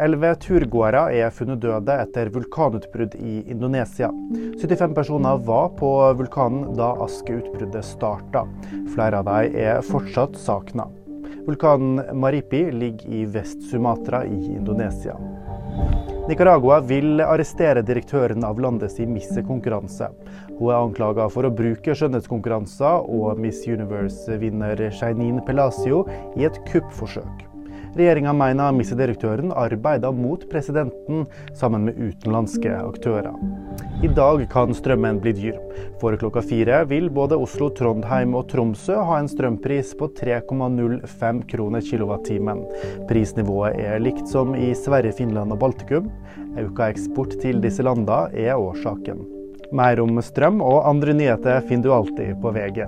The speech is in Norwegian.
Elleve turgåere er funnet døde etter vulkanutbrudd i Indonesia. 75 personer var på vulkanen da askeutbruddet starta. Flere av dem er fortsatt savna. Vulkanen Maripi ligger i Vest-Sumatra i Indonesia. Nicaragua vil arrestere direktøren av landets Miss-konkurranse. Hun er anklaga for å bruke skjønnhetskonkurranser og Miss Universe-vinner Sheinin Pelacio i et kuppforsøk. Regjeringa mener Misse-direktøren arbeider mot presidenten sammen med utenlandske aktører. I dag kan strømmen bli dyr. For klokka fire vil både Oslo, Trondheim og Tromsø ha en strømpris på 3,05 kroner kilowattimen. Prisnivået er likt som i Sverige, Finland og Baltikum. Økt eksport til disse landene er årsaken. Mer om strøm og andre nyheter finner du alltid på VG.